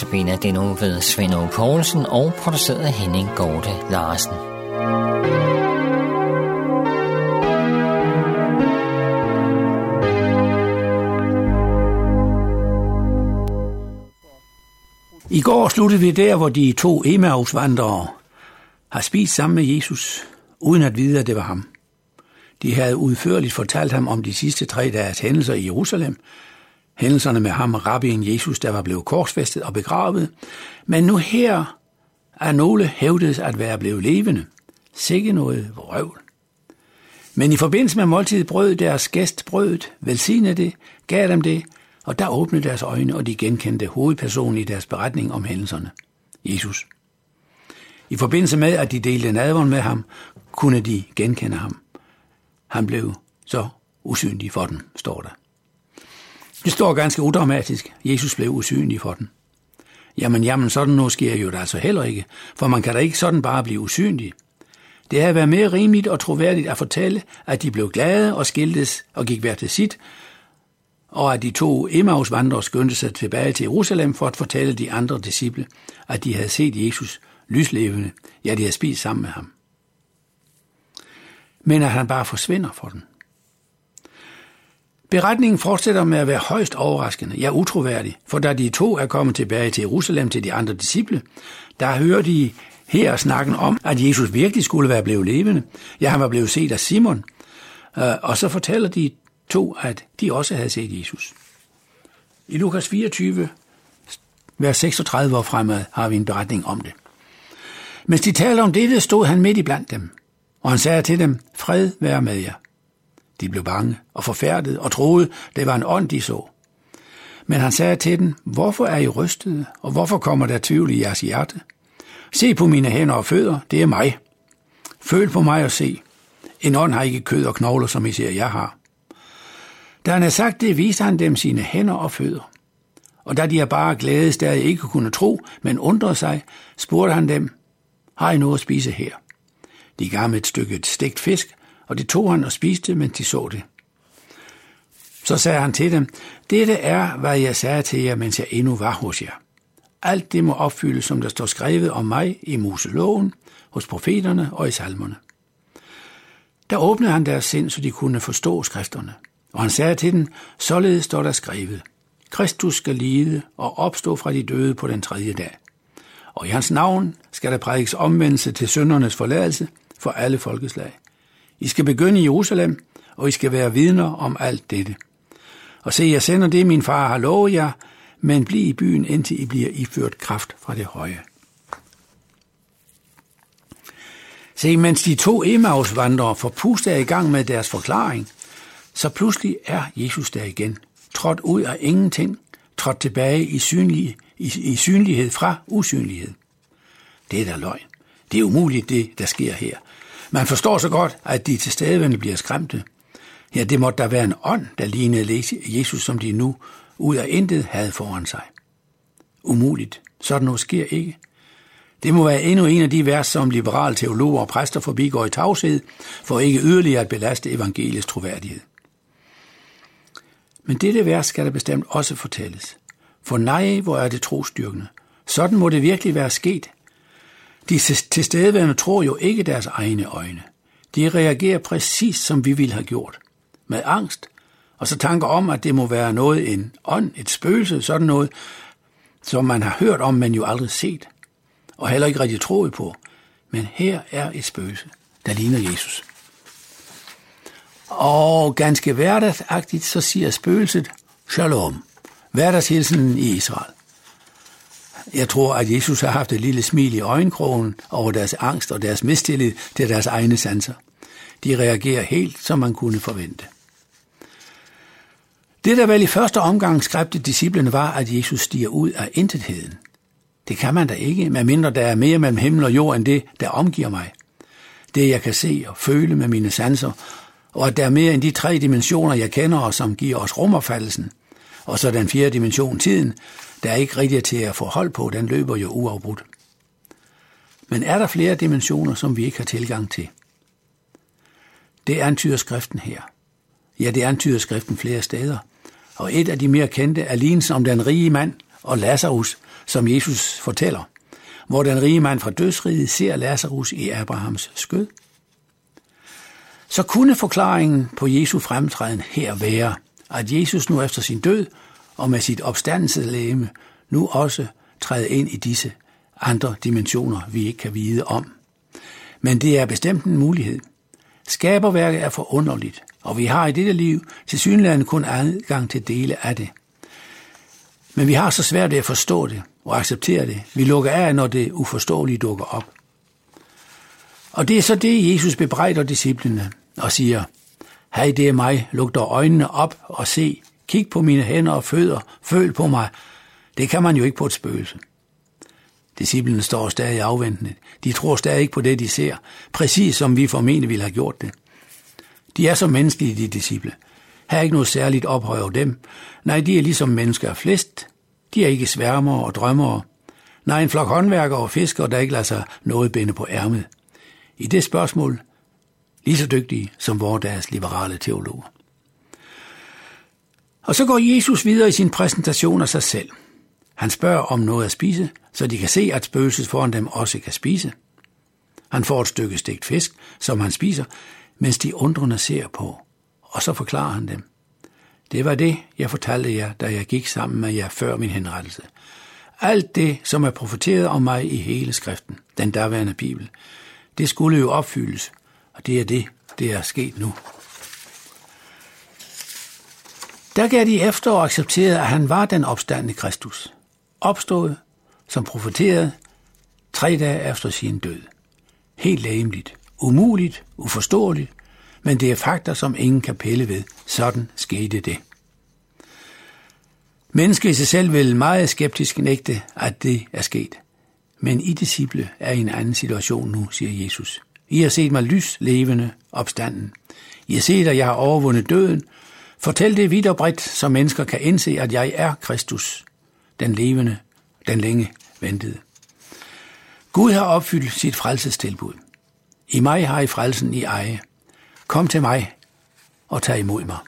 Notabene det nu ved Svend Poulsen og produceret af Henning Gorte Larsen. I går sluttede vi der, hvor de to Emmausvandrere har spist sammen med Jesus, uden at vide, at det var ham. De havde udførligt fortalt ham om de sidste tre dages hændelser i Jerusalem, hændelserne med ham, rabbien Jesus, der var blevet korsfæstet og begravet, men nu her er nogle hævdet at være blevet levende. Sikke noget vrøvl. Men i forbindelse med måltidet brød deres gæst brødet, velsignede det, gav dem det, og der åbnede deres øjne, og de genkendte hovedpersonen i deres beretning om hændelserne, Jesus. I forbindelse med, at de delte nadvånd med ham, kunne de genkende ham. Han blev så usynlig for dem, står der. Det står ganske udramatisk. Jesus blev usynlig for den. Jamen, jamen, sådan noget sker jo altså heller ikke, for man kan da ikke sådan bare blive usynlig. Det havde været mere rimeligt og troværdigt at fortælle, at de blev glade og skiltes og gik hver til sit, og at de to Emmaus-vandrere skyndte sig tilbage til Jerusalem for at fortælle de andre disciple, at de havde set Jesus lyslevende, ja, de havde spist sammen med ham. Men at han bare forsvinder for dem. Beretningen fortsætter med at være højst overraskende, ja utroværdig, for da de to er kommet tilbage til Jerusalem til de andre disciple, der hører de her snakken om, at Jesus virkelig skulle være blevet levende. Ja, han var blevet set af Simon. Øh, og så fortæller de to, at de også havde set Jesus. I Lukas 24, vers 36 år fremad, har vi en beretning om det. Mens de taler om dette, stod han midt i blandt dem, og han sagde til dem, fred være med jer. De blev bange og forfærdet og troede, det var en ånd, de så. Men han sagde til dem, hvorfor er I rystede, og hvorfor kommer der tvivl i jeres hjerte? Se på mine hænder og fødder, det er mig. Føl på mig og se. En ånd har ikke kød og knogler, som I ser, jeg har. Da han havde sagt det, viste han dem sine hænder og fødder. Og da de er bare glædes, der ikke kunne tro, men undrede sig, spurgte han dem, har I noget at spise her? De gav ham et stykke stegt fisk, og det tog han og spiste, men de så det. Så sagde han til dem, dette er, hvad jeg sagde til jer, mens jeg endnu var hos jer. Alt det må opfyldes, som der står skrevet om mig i Moseloven, hos profeterne og i salmerne. Der åbnede han deres sind, så de kunne forstå skrifterne. Og han sagde til dem, således står der skrevet, Kristus skal lide og opstå fra de døde på den tredje dag. Og i hans navn skal der prædikes omvendelse til søndernes forladelse for alle folkeslag. I skal begynde i Jerusalem, og I skal være vidner om alt dette. Og se, jeg sender det, min far har lovet jer, men bliv i byen, indtil I bliver iført kraft fra det høje. Se, mens de to Emmaus-vandrere forpuster i gang med deres forklaring, så pludselig er Jesus der igen, trådt ud af ingenting, trådt tilbage i, synlig, i, i synlighed fra usynlighed. Det er da løgn. Det er umuligt, det der sker her. Man forstår så godt, at de tilstedeværende bliver skræmte. Ja, det måtte der være en ånd, der lignede Jesus, som de nu ud af intet havde foran sig. Umuligt. Sådan noget sker ikke. Det må være endnu en af de vers, som liberale teologer og præster forbigår i tavshed, for ikke yderligere at belaste evangeliets troværdighed. Men dette vers skal der bestemt også fortælles. For nej, hvor er det trostyrkende. Sådan må det virkelig være sket. De tilstedeværende tror jo ikke deres egne øjne. De reagerer præcis som vi ville have gjort. Med angst, og så tanker om, at det må være noget, en ånd, et spøgelse, sådan noget, som man har hørt om, men jo aldrig set, og heller ikke rigtig troet på. Men her er et spøgelse, der ligner Jesus. Og ganske hverdagsagtigt, så siger spøgelset, Shalom, hverdagshilsen i Israel. Jeg tror, at Jesus har haft et lille smil i øjenkrogen over deres angst og deres mistillid til deres egne sanser. De reagerer helt, som man kunne forvente. Det, der vel i første omgang skræbte disciplene, var, at Jesus stiger ud af intetheden. Det kan man da ikke, medmindre der er mere mellem himmel og jord end det, der omgiver mig. Det, jeg kan se og føle med mine sanser, og at der er mere end de tre dimensioner, jeg kender og som giver os rumopfattelsen. Og så den fjerde dimension, tiden, der er ikke rigtig til at få hold på, den løber jo uafbrudt. Men er der flere dimensioner, som vi ikke har tilgang til? Det antyder skriften her. Ja, det antyder skriften flere steder. Og et af de mere kendte er lignelsen om den rige mand og Lazarus, som Jesus fortæller, hvor den rige mand fra dødsriget ser Lazarus i Abrahams skød. Så kunne forklaringen på Jesu fremtræden her være, at Jesus nu efter sin død og med sit opstandelseslæme nu også træde ind i disse andre dimensioner, vi ikke kan vide om. Men det er bestemt en mulighed. Skaberværket er forunderligt, og vi har i dette liv til synligheden kun adgang til dele af det. Men vi har så svært ved at forstå det og acceptere det. Vi lukker af, når det uforståelige dukker op. Og det er så det, Jesus bebrejder disciplene og siger, Hej, det er mig, luk dog øjnene op og se, kig på mine hænder og fødder, føl på mig. Det kan man jo ikke på et spøgelse. Disciplene står stadig afventende. De tror stadig ikke på det, de ser, præcis som vi formentlig ville have gjort det. De er så menneskelige, de disciple. Her er ikke noget særligt ophøj over dem. Nej, de er ligesom mennesker flest. De er ikke sværmere og drømmere. Nej, en flok håndværkere og fiskere, der ikke lader sig noget binde på ærmet. I det spørgsmål lige så dygtige som vores deres liberale teologer. Og så går Jesus videre i sin præsentation af sig selv. Han spørger om noget at spise, så de kan se, at spøgelset foran dem også kan spise. Han får et stykke stegt fisk, som han spiser, mens de undrende ser på, og så forklarer han dem. Det var det, jeg fortalte jer, da jeg gik sammen med jer før min henrettelse. Alt det, som er profeteret om mig i hele skriften, den derværende Bibel, det skulle jo opfyldes, og det er det, det er sket nu. Der gav de efter og accepterede, at han var den opstandende Kristus. Opstået, som profeterede, tre dage efter sin død. Helt lægemligt, umuligt, uforståeligt, men det er fakta, som ingen kan pille ved. Sådan skete det. Mennesket i sig selv vil meget skeptisk nægte, at det er sket. Men I disciple er i en anden situation nu, siger Jesus. I har set mig lys levende opstanden. I har set, at jeg har overvundet døden. Fortæl det vidt og bredt, så mennesker kan indse, at jeg er Kristus, den levende, den længe ventede. Gud har opfyldt sit frelsestilbud. I mig har I frelsen i eje. Kom til mig og tag imod mig.